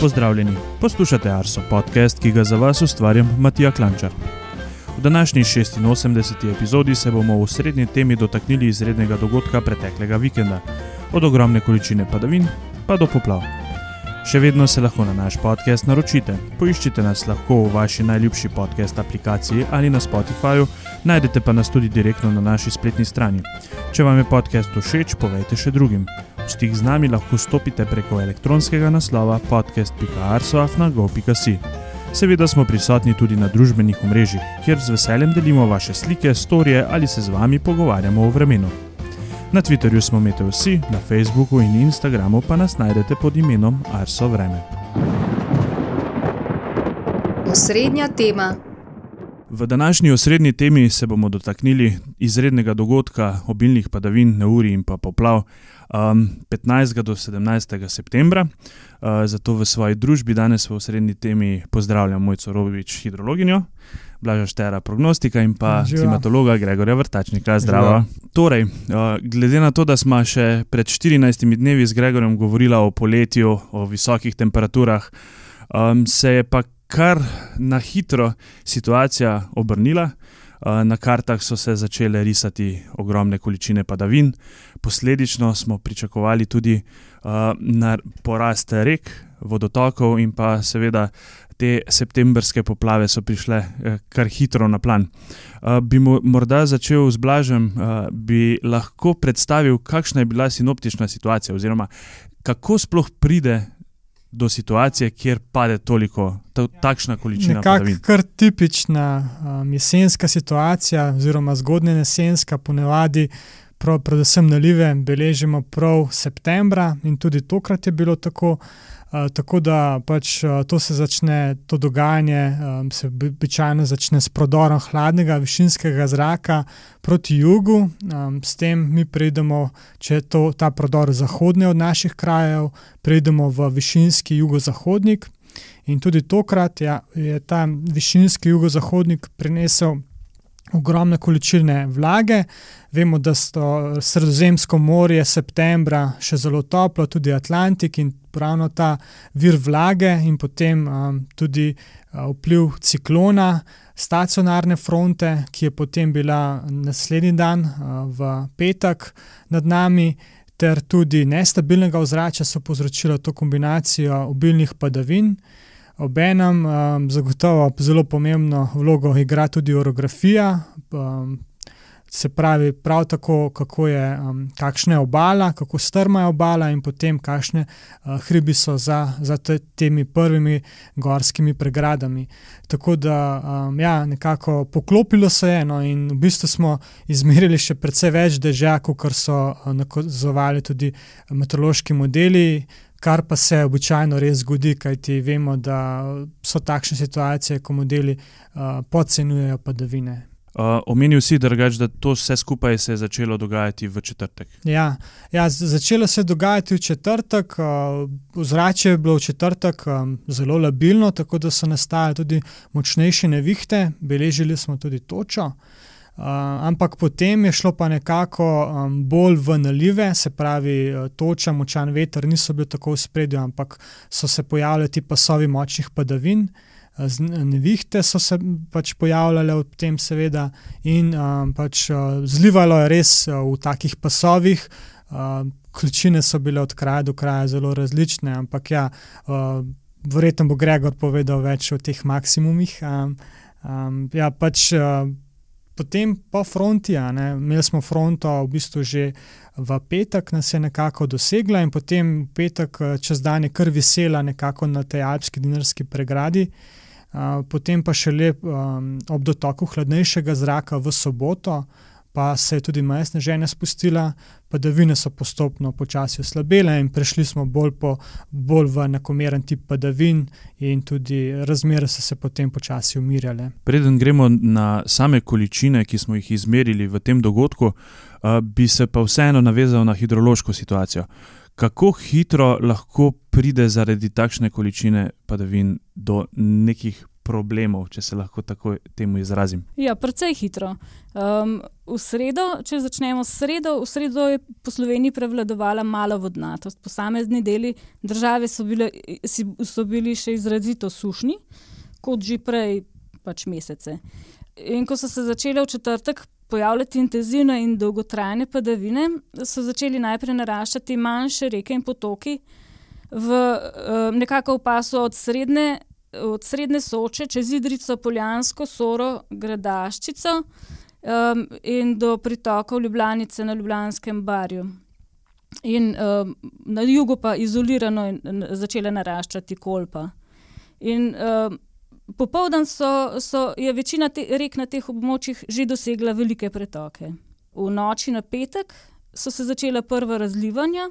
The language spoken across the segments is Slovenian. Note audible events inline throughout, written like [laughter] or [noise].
Pozdravljeni, poslušate Arso podcast, ki ga za vas ustvarjam Matija Klančar. V današnji 86. epizodi se bomo v srednji temi dotaknili izrednega dogodka preteklega vikenda, od ogromne količine padavin pa do poplav. Še vedno se lahko na naš podcast naročite. Poiščite nas lahko v vaši najljubši podcast aplikaciji ali na Spotifyju, najdete pa nas tudi direktno na naši spletni strani. Če vam je podcast všeč, povejte še drugim. Stik z nami lahko stopite preko elektronskega naslova podcast.arsoafnago.si. Seveda smo prisotni tudi na družbenih omrežjih, kjer z veseljem delimo vaše slike, storije ali se z vami pogovarjamo o vremenu. Na Twitterju smo imeli vsi, na Facebooku in Instagramu pa nas najdete pod imenom Arso Vreme. Osrednja tema. V današnji osrednji temi se bomo dotaknili izrednega dogodka obilnih padavin, neuri in pa poplav um, 15. do 17. septembra. Uh, zato v svoji družbi danes v osrednji temi pozdravljam Mojco Robič, hidrologinjo. Blaža Štera, prognostika in pa Živa. klimatologa Gregorja Vrtačnika. Zdravo. Torej, uh, glede na to, da smo še pred 14 dnevi z Gregorjem govorili o poletju, o visokih temperaturah, um, se je pa kar na hitro situacija obrnila. Uh, Na kartah so se začele risati ogromne količine padavin, posledično smo pričakovali tudi uh, porast rek, vodotokov in pa seveda te septembrske poplave so prišle eh, kar hitro na plan. Bi mo morda začel z Blažem, bi lahko predstavil, kakšna je bila sinoptična situacija, oziroma kako sploh pride do situacije, kjer pade toliko, ta, takšna količina Nekako padavin. kar tipična um, jesenska situacija, oziroma zgodnja jesenska, ponavadi, prav, predvsem nalive, beležimo prav septembra in tudi tokrat je bilo tako. Uh, tako da pač uh, to se začne, to dogajanje um, se obi- običajno začne s prodorom hladnega višinskega zraka proti jugu, s tem mi pridemo, če je to, ta prodor zahodne od naših krajev, pridemo v višinski jugozahodnik. In tudi tokrat ja, je ta višinski jugozahodnik prinesel ogromne količine vlage. Vemo, da so Sredozemsko morje septembra še zelo toplo, tudi Atlantik in ravno ta vir vlage in potem um, tudi uh, vpliv ciklona, stacionarne fronte, ki je potem bila naslednji dan uh, v petek nad nami. Ter tudi nestabilnega ozračja so povzročila to kombinacijo obilnih padavin. Obenem um, zagotovo zelo pomembno vlogo igra tudi orografija, um, se pravi, prav tako, kako je, um, kakšna je obala, kako strma je obala, in potem kakšne uh, hribi so za, za te, temi prvimi gorskimi pregradami. Tako da, um, ja, nekako poklopilo se je, no, in v bistvu smo izmerili še precej več dežja, kot so uh, nakazovali tudi meteorološki modeli kar pa se običajno res zgodi, kajti vemo, da so takšne situacije, ko modeli uh, podcenjujejo padavine. Uh, omenil si, drugač, da to vse skupaj se je začelo dogajati v četrtek. Ja, ja, začelo se je dogajati v četrtek, uh, ozračje je bilo v četrtek um, zelo labilno, tako da so nastajale tudi močnejše nevihte, beležili smo tudi točo. Uh, ampak potem je šlo pa nekako um, bolj v nalive, se pravi, uh, toča, močan veter niso bili tako v spredju, ampak so se pojavljali ti pasovi močnih padavin. Z- Nevihte so se pač pojavljale ob tem, seveda, in um, pač uh, zlivalo je res uh, v takih pasovih. Uh, količine so bile od kraja do kraja zelo različne, ampak ja, uh, verjetno bo Gregor povedal več o teh maksimumih. Um, um, ja, pač. Uh, Potem po fronti, imeli smo fronto v bistvu že v petek, nas je nekako dosegla, in potem v petek eh, čez dan je kar visela nekako na tej alpski dinarski pregradi. Uh, potem pa šele um, ob dotoku hladnejšega zraka v soboto, pa se je tudi meja sneženja spustila, padavine so postopno počasi oslabele in prešli smo bolj, po, bolj v enakomeren tip padavin, in tudi razmere so se potem počasi umirjale. Preden gremo na same količine, ki smo jih izmerili v tem dogodku, uh, bi se pa vseeno navezal na hidrološko situacijo. Kako hitro lahko pride zaradi takšne količine padavin do nekih problemov, če se lahko tako temu izrazim? Ja, precej hitro. Um, v sredo, če začnemo s sredo, v sredo je po Sloveniji prevladovala mala vodnatost. Posamezni deli države so, bile, so bili še izrazito sušni, kot že prej pač mesece. In ko so se začele v četrtek pojavljati intenzivne in dolgotrajne padavine, so začeli najprej naraščati manjše reke in potoki v nekako v pasu od srednje od srednje Soče čez Idrico, Poljansko, Soro, Gradaščico um, in do pritokov Ljubljanice na Ljubljanskem barju. In um, na jugu pa izolirano je začela naraščati kolpa. In um, popoldan so, so, je večina te, rek na teh območjih že dosegla velike pretoke. V noči na petek so se začela prva razlivanja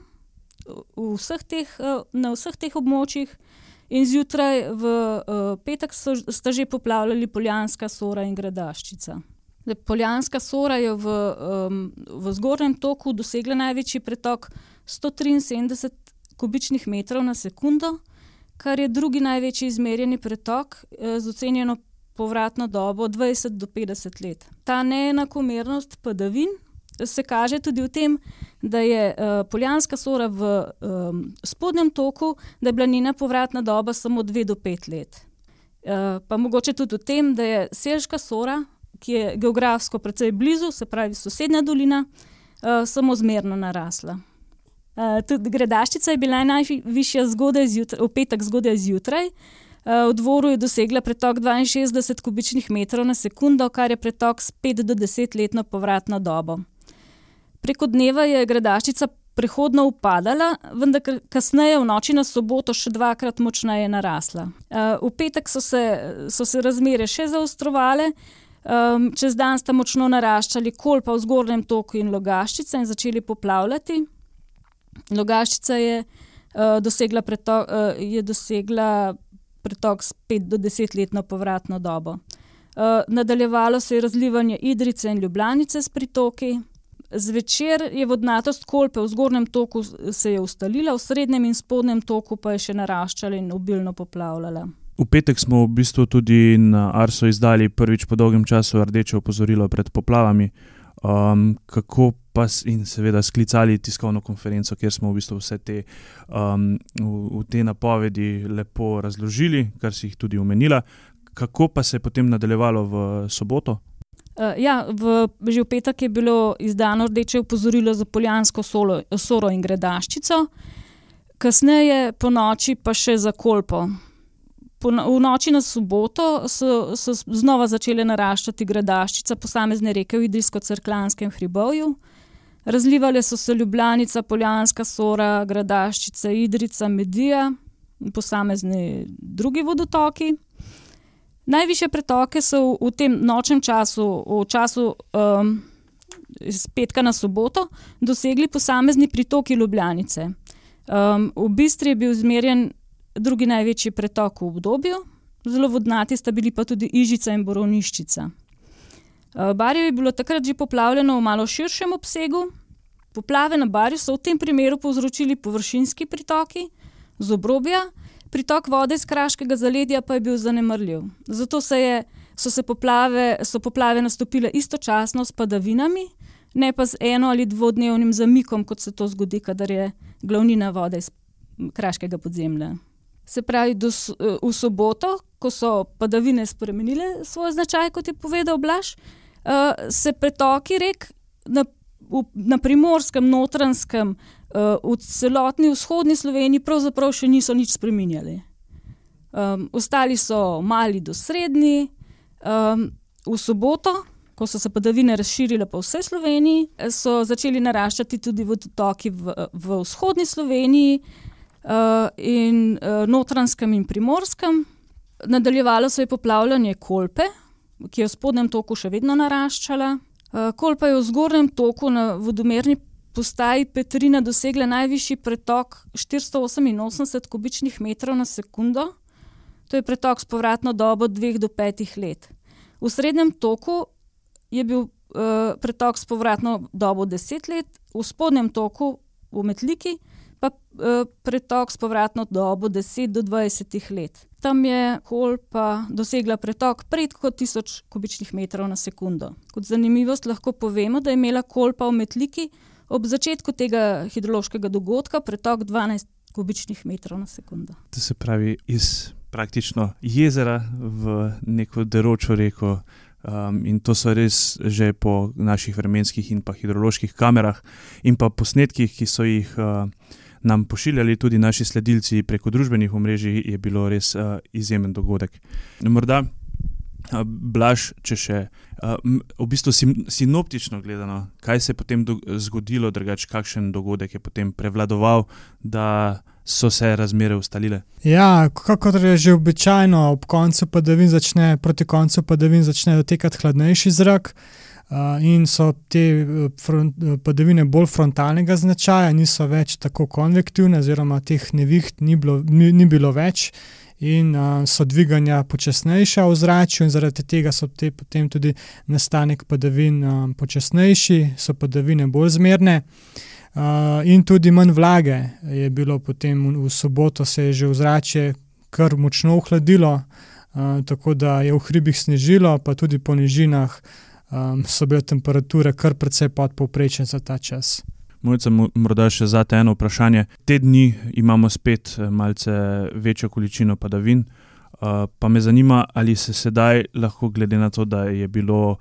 v vseh teh, na vseh teh območjih, In zjutraj v uh, petek so, sta že poplavljali Poljanska sora in Gradaščica. De, Poljanska sora je v, um, v zgornjem toku dosegla največji pretok 173 kubičnih metrov na sekundo, kar je drugi največji izmerjeni pretok uh, z ocenjeno povratno dobo 20 do 50 let. Ta neenakomernost padavin se kaže tudi v tem, da je uh, Poljanska sora v um, spodnjem toku, da je bila njena povratna doba samo 2 do 5 let. Uh, pa mogoče tudi v tem, da je Selška sora, ki je geografsko precej blizu, se pravi sosednja dolina, uh, samo zmerno narasla. Uh, tudi Gredaščica je bila najvišja zjutraj, v petek zgodaj zjutraj. V dvoru je dosegla pretok 62 kubičnih metrov na sekundo, kar je pretok s 5 do 10 letno povratno dobo. Preko dneva je gradaščica prehodno upadala, vendar kasneje v noči na soboto še dvakrat močneje narasla. Eh, v petek so se, so se razmere še zaostrovale, ehm, čez dan sta močno naraščali kolpa v zgornjem toku in logaščica in začeli poplavljati. Logaščica je, uh, dosegla, pretok, uh, je dosegla pretok s 5 do 10 letno povratno dobo. Uh, nadaljevalo se je razlivanje Idrice in Ljubljanice s pritoki, Zvečer je vodnatost kolpe v zgornjem toku se je ustalila, v srednjem in spodnjem toku pa je še naraščala in obilno poplavljala. V petek smo v bistvu tudi na Arso izdali prvič po dolgem času rdeče opozorilo pred poplavami. Um, kako pa in seveda sklicali tiskovno konferenco, kjer smo v bistvu vse te, um, v, v te napovedi lepo razložili, kar si jih tudi omenila. Kako pa se je potem nadaljevalo v soboto? Uh, ja, v, že v petek je bilo izdano rdeče opozorilo za poljansko solo, soro in gredaščico, kasneje po noči pa še za kolpo. Po, v noči na soboto so, so znova začele naraščati gredaščica posamezne reke v Idrijsko-Crklanskem hribovju. Razlivale so se Ljubljanica, Poljanska sora, Gradaščica, Idrica, Medija in posamezni drugi vodotoki. Najviše pretoke so v, v tem nočnem času, v času um, iz petka na soboto, dosegli posamezni pritoki Ljubljanice. Um, v Bistri je bil izmerjen drugi največji pretok v obdobju, zelo vodnati sta bili pa tudi Ižica in Borovniščica. Uh, Barje je bilo takrat že poplavljeno v malo širšem obsegu. Poplave na Barju so v tem primeru povzročili površinski pritoki z obrobja, pritok vode iz kraškega zaledja pa je bil zanemrljiv. Zato se je, so se poplave, so poplave nastopile istočasno s padavinami, ne pa z eno ali dvodnevnim zamikom, kot se to zgodi, kadar je glavnina vode iz kraškega podzemlja. Se pravi, do, v soboto, ko so padavine spremenile svoj značaj, kot je povedal Blaž, uh, se pretoki rek na, v, na primorskem, notranskem, v celotni vzhodni Sloveniji pravzaprav še niso nič spremenjali. Um, ostali so mali do srednji, um, v soboto, ko so se padavine razširile po vsej Sloveniji, so začeli naraščati tudi vodotoki v, v vzhodni Sloveniji uh, in uh, notranskem in primorskem. Nadaljevalo se je poplavljanje Kolpe, ki je v spodnjem toku še vedno naraščala. Uh, Kolpa je v zgornjem toku na vodomerni postaji Petrina dosegla najvišji pretok 488 kubičnih metrov na sekundo, to je pretok s povratno dobo 2 do 5 let. V srednjem toku je bil uh, pretok s povratno dobo 10 let, v spodnjem toku v Metliki pa uh, pretok s povratno dobo 10 do 20 let. Tam je Kolpa dosegla pretok preko 1000 kubičnih metrov na sekundo. Kot zanimivost lahko povemo, da je imela Kolpa v Metliki ob začetku tega hidrološkega dogodka pretok 12 kubičnih metrov na sekundo. To se pravi iz praktično jezera v neko deročo reko. Um, in to so res že po naših vremenskih in pa hidroloških kamerah, in pa posnetkih, ki so jih uh, nam pošiljali tudi naši sledilci preko družbenih omrežij, je bilo res uh, izjemen dogodek. Morda, Blaž, če še v bistvu sinoptično gledano, kaj se je potem zgodilo, drugače, kakšen dogodek je potem prevladoval, da so se razmere ustalile. Ja, kot je že običajno, ob koncu padavin začne, proti koncu padavin začne dotekati hladnejši zrak. In so te front, padavine bolj frontalnega značaja, niso več tako konvektivne, oziroma teh neviht ni bilo, ni, ni bilo več, in uh, so dviganja počasnejša v zraku, in zaradi tega so te potem tudi nastanek padavin uh, počasnejši, so padavine bolj zmerne. Uh, in tudi manj vlage je bilo potem v soboto, se je že vzračje kar močno ohladilo, uh, tako da je v hribih snežilo, pa tudi po nižinah um, so bile temperature kar precej podpovprečne za ta čas. Mojca, morda še za te eno vprašanje. Te dni imamo spet eh, malce večjo količino padavin, uh, pa me zanima, ali se sedaj lahko, glede na to, da je bilo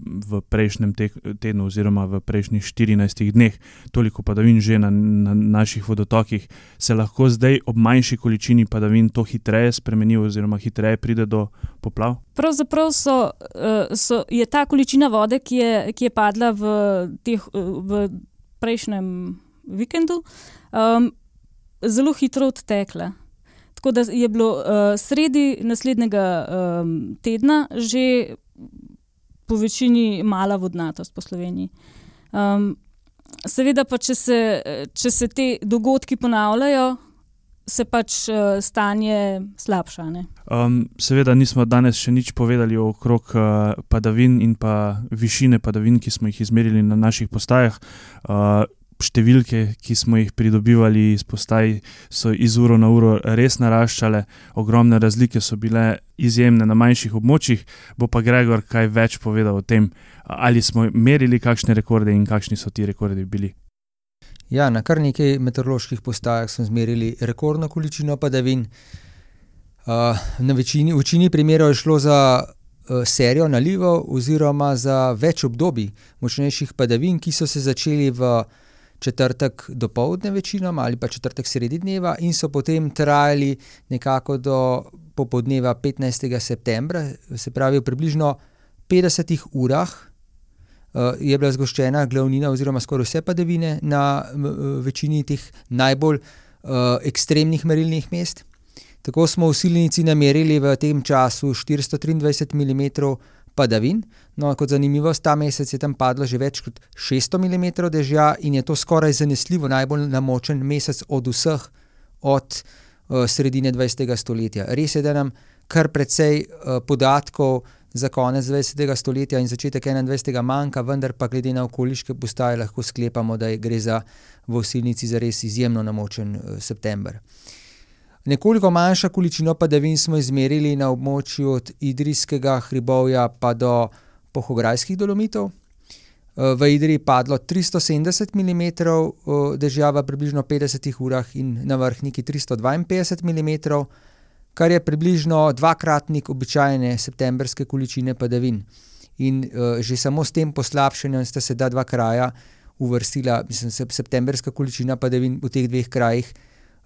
v prejšnjem tednu, oziroma v prejšnjih 14 dneh, toliko padavin že na, na naših vodotokih, se lahko zdaj ob manjši količini padavin to hitreje spremeni, oziroma hitreje pride do poplav? Pravzaprav so, eh, so, je ta količina vode, ki je, ki je padla v, teh, v prejšnjem vikendu, um, zelo hitro odtekla. Tako da je bilo uh, sredi naslednjega um, tedna že po večini mala vodnatost po Sloveniji. Um, seveda, pa če se, če se te dogodki ponavljajo, se pač uh, stanje slabša. Um, seveda, nismo danes še nič povedali okrog uh, padavin in pa višine padavin, ki smo jih izmerili na naših postajah. Uh, številke, ki smo jih pridobivali iz postaj, so iz uro na uro res naraščale, ogromne razlike so bile izjemne na manjših območjih. Bo pa Gregor kaj več povedal o tem, ali smo merili kakšne rekorde in kakšni so ti rekordi bili. Ja, na kar nekaj meteoroloških postajah smo izmerili rekordno količino padavin. Uh, večini, v večini primerov je šlo za uh, serijo nalivov, oziroma za več obdobij močnejših padavin, ki so se začeli v četrtek do povdne večinoma ali pa četrtek sredi dneva in so potem trajali nekako do popoldneva 15. septembra, se pravi v približno 50 urah je bila zgoščena glavnina oziroma skoraj vse padavine na uh, večini teh najbolj uh, ekstremnih merilnih mest. Tako smo v silnici namerili v tem času 423 mm padavin. No, kot zanimivost, ta mesec je tam padlo že več kot 600 mm dežja in je to skoraj zanesljivo najbolj namočen mesec od vseh od uh, sredine 20. stoletja. Res je, da nam kar precej uh, podatkov za konec 20. stoletja in začetek 21. manjka, vendar pa glede na okoliške postaje lahko sklepamo, da gre za v osilnici za res izjemno namočen uh, september. Nekoliko manjša količina padavin smo izmerili na območju od Idrijskega hribovja pa do Pohograjskih dolomitov. Eh, v Idriji je padlo 370 mm eh, dežja v približno 50 urah in na vrhniki 352 mm, kar je približno dvakratnik običajne septembrske količine padavin. In uh, že samo s tem poslabšanjem sta se ta dva kraja uvrstila, mislim, septembrska količina padavin v teh dveh krajih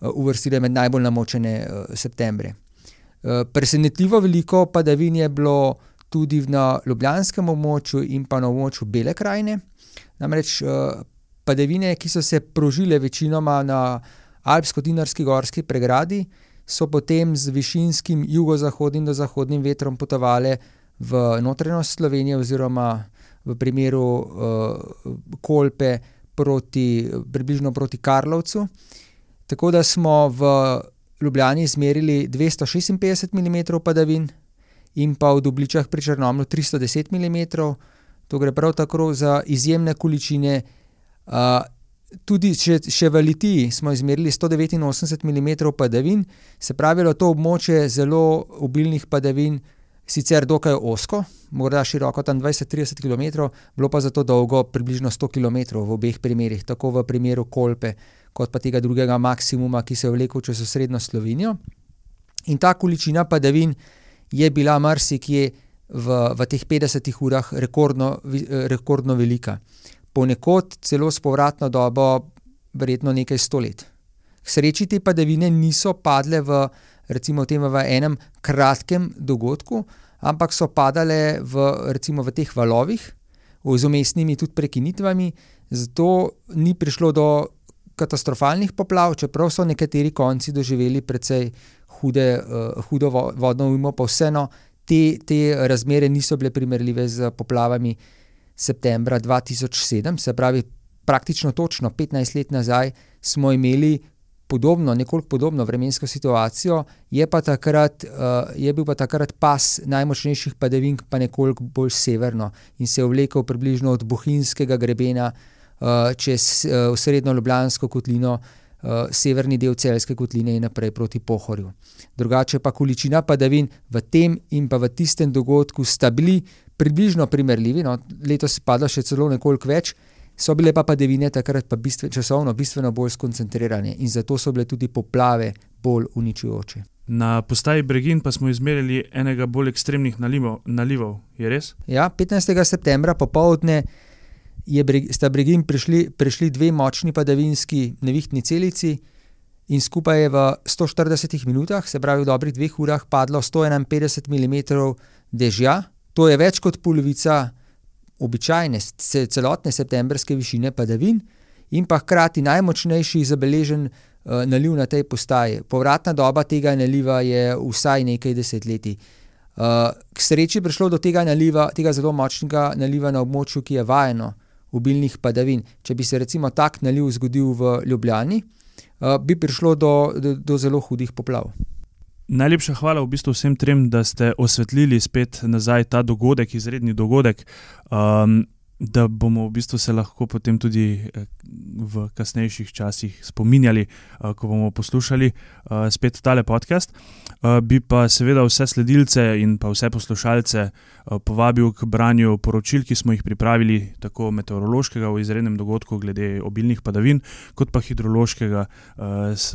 Eh, uvrstile med najbolj namočene uh, septembre. Uh, presenetljivo veliko padavin je bilo tudi na Ljubljanskem območju in pa na območju Bele krajine. Namreč uh, padavine, ki so se prožile večinoma na Alpsko-Dinarski gorski pregradi, so potem z višinskim jugozahodnim do zahodnim vetrom potovale v notranjost Slovenije, oziroma v primeru uh, Kolpe, proti, približno proti Karlovcu. Tako da smo v Ljubljani izmerili 256 mm padavin in pa v Dubličah pri Črnomlu 310 mm. To gre prav tako za izjemne količine. Uh, tudi še, še v Litiji smo izmerili 189 mm padavin, se pravi, da je to območje zelo obilnih padavin, sicer dokaj osko, morda široko tam 20-30 km, bilo pa zato dolgo približno 100 km v obeh primerih, tako v primeru Kolpe, kot pa tega drugega maksimuma, ki se je vlekel čez osrednjo Slovenijo. In ta količina padavin je bila marsikje v, v teh 50 urah rekordno, rekordno velika. Ponekod celo s povratno dobo, verjetno nekaj sto let. K sreči te padavine niso padle v, recimo, tem, v enem kratkem dogodku, ampak so padale v, recimo, v teh valovih, z umestnimi tudi prekinitvami, zato ni prišlo do katastrofalnih poplav, čeprav so nekateri konci doživeli precej hude, uh, hudo vodno ujmo, pa vseeno te, te razmere niso bile primerljive z poplavami septembra 2007, se pravi, praktično točno 15 let nazaj smo imeli podobno, nekoliko podobno vremensko situacijo, je pa takrat, uh, je bil pa takrat pas najmočnejših padavin, pa nekoliko bolj severno in se je vlekel približno od Bohinjskega grebena uh, čez uh, srednjo Ljubljansko kotlino, uh, severni del Celske kotline in naprej proti Pohorju. Drugače pa količina padavin v tem in pa v tistem dogodku sta bili približno primerljivi, no, letos je padlo še celo nekoliko več so bile pa padavine takrat pa bistven, časovno bistveno bolj skoncentrirane in zato so bile tudi poplave bolj uničujoče. Na postaji Bregin pa smo izmerili enega bolj ekstremnih nalivov, nalivov. je res? Ja, 15. septembra popovdne sta Bregin prišli, prišli dve močni padavinski nevihtni celici in skupaj je v 140 minutah, se pravi v dobrih dveh urah, padlo 151 mm dežja. To je več kot polovica običajne celotne septembrske višine padavin in pa hkrati najmočnejši zabeležen uh, naliv na tej postaji. Povratna doba tega naliva je vsaj nekaj desetletij. Uh, k sreči je prišlo do tega naliva, tega zelo močnega naliva na območju, ki je vajeno obilnih padavin. Če bi se recimo tak naliv zgodil v Ljubljani, uh, bi prišlo do, do, do zelo hudih poplav. Najlepša hvala v bistvu vsem trem, da ste osvetlili spet nazaj ta dogodek, izredni dogodek, um, da bomo v bistvu se lahko potem tudi eh, v kasnejših časih spominjali, uh, ko bomo poslušali uh, spet tale podcast. Uh, bi pa seveda vse sledilce in pa vse poslušalce uh, povabil k branju poročil, ki smo jih pripravili, tako meteorološkega v izrednem dogodku glede obilnih padavin, kot pa hidrološkega uh, s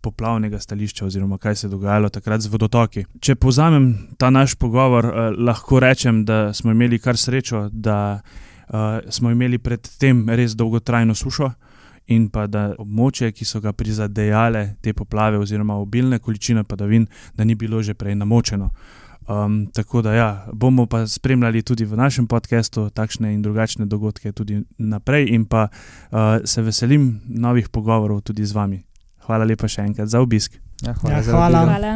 poplavnega stališča, oziroma kaj se je dogajalo takrat z vodotoki. Če povzamem ta naš pogovor, eh, lahko rečem, da smo imeli kar srečo, da eh, smo imeli predtem res dolgotrajno sušo. In pa da območje, ki so ga prizadejale te poplave, oziroma obilne količine padavin, da ni bilo že prej namočeno. Um, tako da ja, bomo pa spremljali tudi v našem podkastu takšne in drugačne dogodke tudi naprej, in pa uh, se veselim novih pogovorov tudi z vami. Hvala lepa še enkrat za obisk. Ja, hvala, Ja, hvala. Hvala.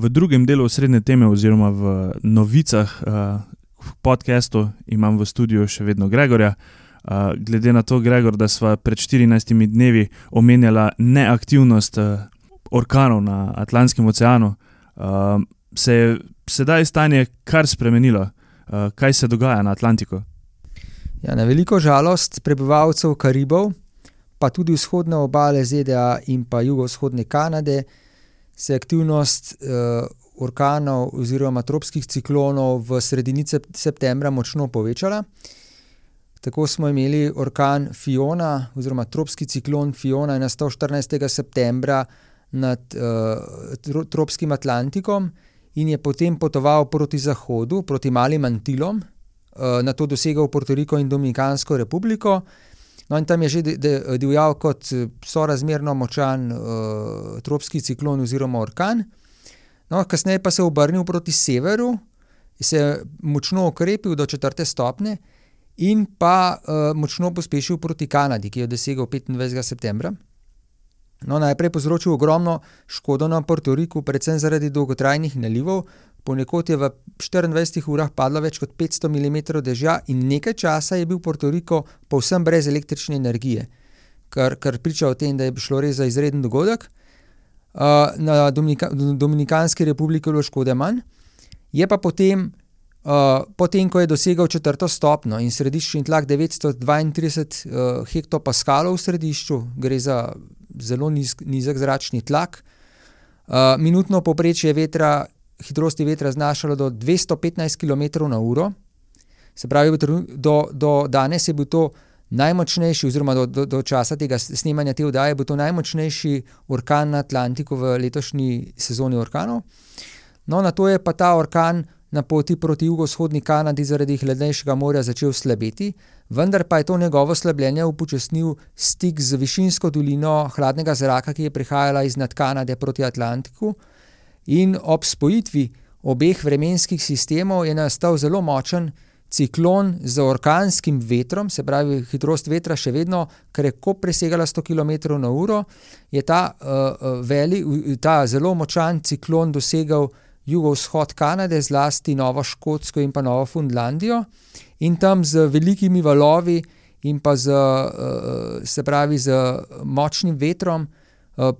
V drugem delu srednje teme, oziroma v novicah uh, v podkastu, imam v studiu še vedno Gregorja. Uh, glede na to, Gregor, da smo pred 14 dnevi omenjali neaktivnost uh, orkanov na Atlantskem oceanu, uh, se je sedaj stanje kar spremenilo. Uh, kaj se dogaja na Atlantiku? Ja, na veliko žalost prebivalcev Karibov, pa tudi vzhodne obale ZDA in pa jugovzhodne Kanade, se je aktivnost uh, orkanov oziroma tropskih ciklonov v sredini sep- septembra močno povečala. Tako smo imeli orkan Fiona, oziroma tropski ciklon Fiona, je nastal 14. septembra nad uh, tro, tropskim Atlantikom in je potem potoval proti zahodu, proti malim Antilom, uh, na to dosegel Portoriko in Dominikansko republiko. No, in tam je že divjal kot eh, sorazmerno močan uh, tropski ciklon oziroma orkan. No, kasneje pa se je obrnil proti severu, se je močno okrepil do četrte stopne in pa uh, močno pospešil proti Kanadi, ki je dosegel 25. septembra. No, najprej je povzročil ogromno škodo na Portoriku, predvsem zaradi dolgotrajnih nalivov. Ponekod je v 24 urah padlo več kot 500 mm dežja, in nekaj časa je bil Portoriko povsem brez električne energije, kar, kar priča o tem, da je šlo res za izreden dogodek. Uh, na Dominika, Dominikanski republiki je bilo škode manj, je pa potem Uh, potem, ko je dosegel četrto stopno in središčni tlak 932 uh, hektopaskalov v središču, gre za zelo niz, nizek zračni tlak, uh, minutno povprečje vetra, hitrosti vetra znašalo do 215 km/h. Se pravi, do, do danes je bil to najmočnejši, oziroma do, do, do časa tega snemanja te vdaje, bo to najmočnejši orkan na Atlantiku v letošnji sezoni orkanov. No, na to je pa ta orkan na poti proti jugovzhodni Kanadi zaradi hladnejšega morja začel slabeti, vendar pa je to njegovo slabljenje upočasnil stik z višinsko dolino hladnega zraka, ki je prihajala iz nad Kanade proti Atlantiku. In ob spojitvi obeh vremenskih sistemov je nastal zelo močen ciklon z orkanskim vetrom, se pravi, hitrost vetra še vedno krepko presegala 100 km/h, je ta, uh, veli, ta zelo močan ciklon dosegal jugovzhod Kanade, zlasti Novo Škotsko in pa Novo Fundlandijo, in tam z velikimi valovi in pa z, uh, se pravi, z močnim vetrom uh,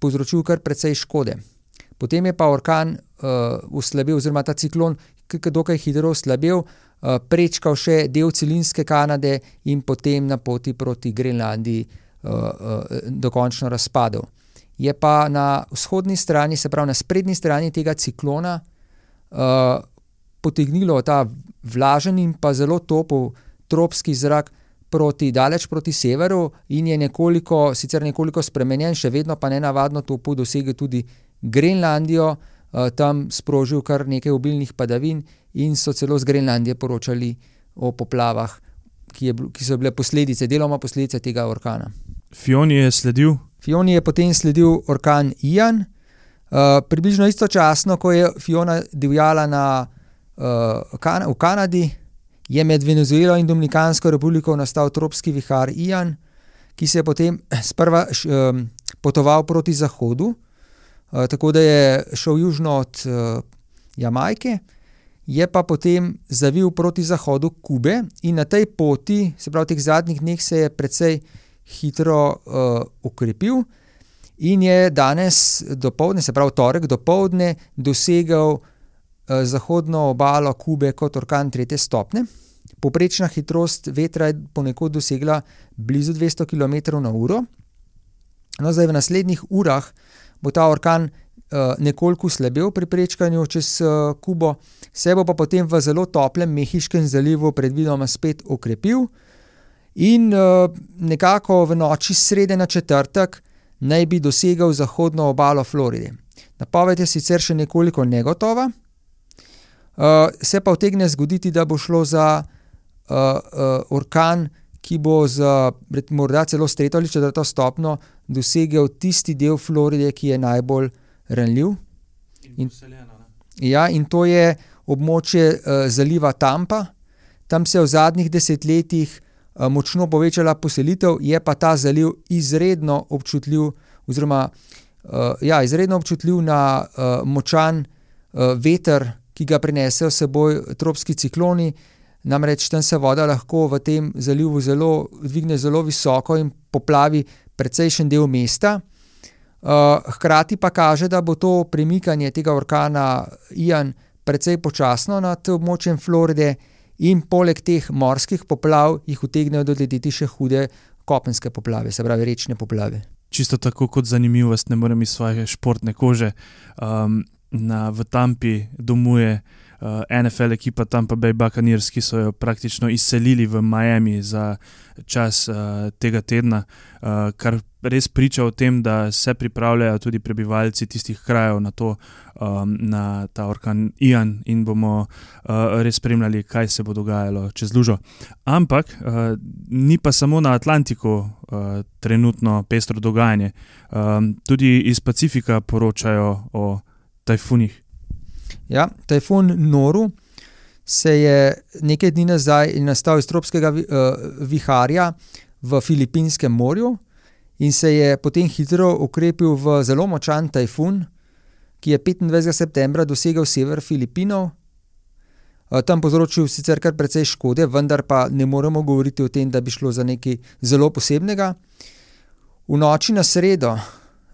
povzročil kar precej škode. Potem je pa orkan uh, uslabil, oziroma ta ciklon, ki je dokaj hitro uslabil, uh, prečkal še del celinske Kanade in potem na poti proti Grenlandiji uh, uh, dokončno razpadel. Je pa na vzhodni strani, se pravi na sprednji strani tega ciklona, uh, potegnilo ta vlažen in pa zelo topel tropski zrak proti daleč proti severu in je nekoliko, sicer nekoliko spremenjen, še vedno pa ne navadno topo dosegel tudi Grenlandijo, uh, tam sprožil kar nekaj obilnih padavin in so celo z Grenlandije poročali o poplavah, ki, je, ki so bile posledice, deloma posledice tega orkana. Fioni je sledil. Fioni je potem sledil orkan Ian, uh, približno istočasno, ko je Fiona divjala na, uh, kan v Kanadi, je med Venezuelo in Dominikansko republiko nastal tropski vihar Ian, ki se je potem [clears throat] sprva š, um, potoval proti zahodu. Eh, tako da je šel južno od uh, Jamajke, je pa potem zavil proti zahodu Kube in na tej poti, se pravi, teh zadnjih dneh se je precej hitro uh, ukrepil in je danes do povdne, se pravi, torek do povdne, dosegel uh, zahodno obalo Kube kot orkan tretje stopne. Poprečna hitrost vetra je ponekod dosegla blizu 200 km/h. No, zdaj v naslednjih urah bo ta orkan uh, nekoliko slabel pri prečkanju čez uh, Kubo, se bo pa potem v zelo toplem Mehiškem zalivu predvidoma spet okrepil in uh, nekako v noči srede na četrtek naj bi dosegel zahodno obalo Floride. Napoved je sicer še nekoliko negotova, uh, se pa vtegne zgoditi, da bo šlo za uh, uh, orkan, ki bo z morda celo s tretjo ali četrto stopno dosegel tisti del Floride, ki je najbolj ranljiv. In, ja, in to je območje uh, zaliva Tampa. Tam se je v zadnjih desetletjih uh, močno povečala poselitev, je pa ta zaliv izredno občutljiv, oziroma uh, ja, izredno občutljiv na uh, močan uh, veter, ki ga prinesejo s seboj tropski cikloni. Namreč tam se voda lahko v tem zalivu zelo dvigne zelo visoko in poplavi precejšen del mesta. Uh, hkrati pa kaže, da bo to premikanje tega orkana Ian precej počasno nad območjem Floride in poleg teh morskih poplav jih utegnejo doleteti še hude kopenske poplave, se pravi rečne poplave. Čisto tako kot zanimivost, ne morem iz svoje športne kože. Um, na, v Tampi domuje uh, uh, eh, NFL ekipa Tampa Bay Buccaneers, ki so jo praktično izselili v Miami za čas uh, tega tedna, uh, kar res priča o tem, da se pripravljajo tudi prebivalci tistih krajev na, to, um, na ta orkan Ian in bomo uh, res spremljali, kaj se bo dogajalo čez lužo. Ampak uh, ni pa samo na Atlantiku uh, trenutno pestro dogajanje, um, tudi iz Pacifika poročajo o tajfunih. Ja, tajfun Noru se je nekaj dni nazaj nastal iz tropskega uh, viharja v Filipinskem morju in se je potem hitro ukrepil v zelo močan tajfun, ki je 25. septembra dosegel sever Filipinov. Uh, tam povzročil sicer kar precej škode, vendar pa ne moremo govoriti o tem, da bi šlo za nekaj zelo posebnega. V noči na sredo,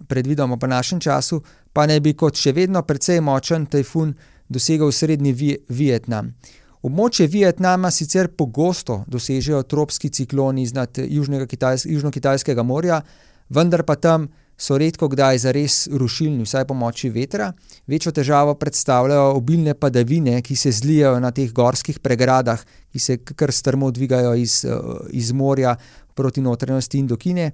predvidoma po našem času, pa naj bi kot še vedno precej močen tajfun dosegal srednji Vietnam. Območje Vietnama sicer pogosto dosežejo tropski cikloni iznad Južno-Kitajskega morja, vendar pa tam so redko kdaj zares rušilni, vsaj pomoči vetra. Večjo težavo predstavljajo obilne padavine, ki se zlijajo na teh gorskih pregradah, ki se kar strmo dvigajo iz, iz morja proti notranjosti Indokine.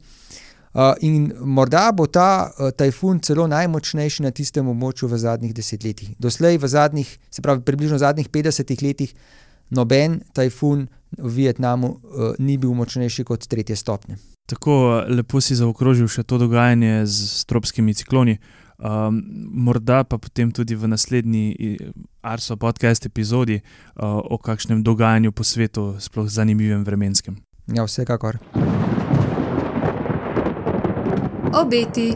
In morda bo ta tajfun celo najmočnejši na tistem območju v zadnjih desetletjih. Doslej, v zadnjih, se pravi, približno zadnjih 50 letih, noben tajfun v Vietnamu ni bil močnejši kot tretje stopnje. Tako lepo si zaokrožil še to dogajanje z tropskimi cikloni. Um, morda pa potem tudi v naslednji Arso podcast epizodi uh, o kakšnem dogajanju po svetu, sploh zanimivem vremenskem. Ja, vsekakor. Obeti.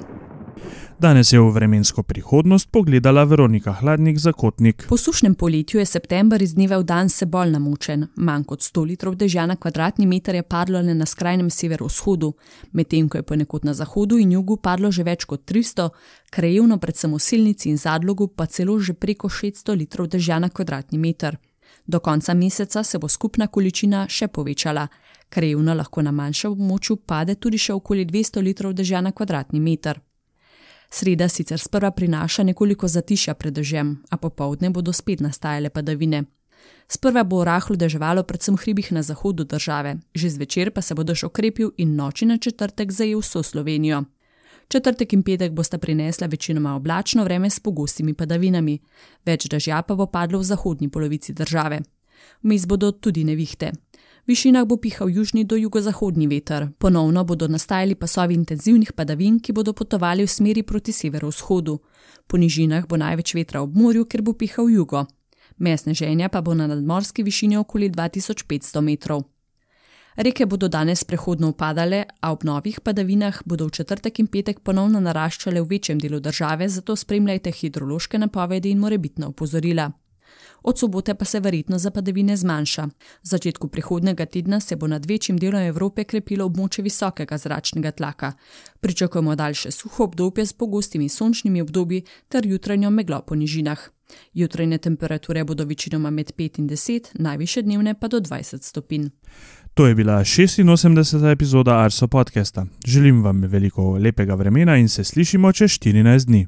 Danes je v vremensko prihodnost pogledala Veronika Hladnik za kotnik. Po sušnem poletju je september iz dneva v dan se bolj namočen. Manj kot 100 litrov dežja na kvadratni meter je padlo le na skrajnem severovzhodu, medtem ko je ponekod na zahodu in jugu padlo že več kot 300, krajevno predvsem v silnici in zadlogu pa celo že preko 600 litrov dežja na kvadratni meter. Do konca meseca se bo skupna količina še povečala. Krajevno lahko na manjšem območju pade tudi še okoli 200 litrov dežja na kvadratni meter. Sreda sicer sprva prinaša nekoliko zatišja pred dežjem, a popovdne bodo spet nastajale padavine. Sprva bo rahlo deževalo predvsem v hribih na zahodu države, že zvečer pa se bo dež okrepil in noči na četrtek zajel vso Slovenijo. Četrtek in petek bosta prinesla večinoma oblačno vreme s pogostimi padavinami, več dežja pa bo padlo v zahodnji polovici države. Vmes bodo tudi nevihte. V višinah bo pihal južni do jugozahodni veter, ponovno bodo nastajali pasovi intenzivnih padavin, ki bodo potovali v smeri proti severovzhodu. Po nižinah bo največ vetra ob morju, ker bo pihal jugo. Mesne ženja pa bo na nadmorski višini okoli 2500 metrov. Reke bodo danes prehodno upadale, a ob novih padavinah bodo v četrtek in petek ponovno naraščale v večjem delu države, zato spremljajte hidrološke napovedi in morebitna opozorila. Od sobote pa se verjetno za padavine zmanjša. V začetku prihodnega tedna se bo nad večjim delom Evrope krepilo območje visokega zračnega tlaka. Pričakujemo daljše suho obdobje s pogostimi sončnimi obdobji ter jutranjo meglo po nižinah. Jutrajne temperature bodo večinoma med 5 in 10, najviše dnevne pa do 20 stopinj. To je bila 86. epizoda Arso podcasta. Želim vam veliko lepega vremena in se slišimo čez 14 dni.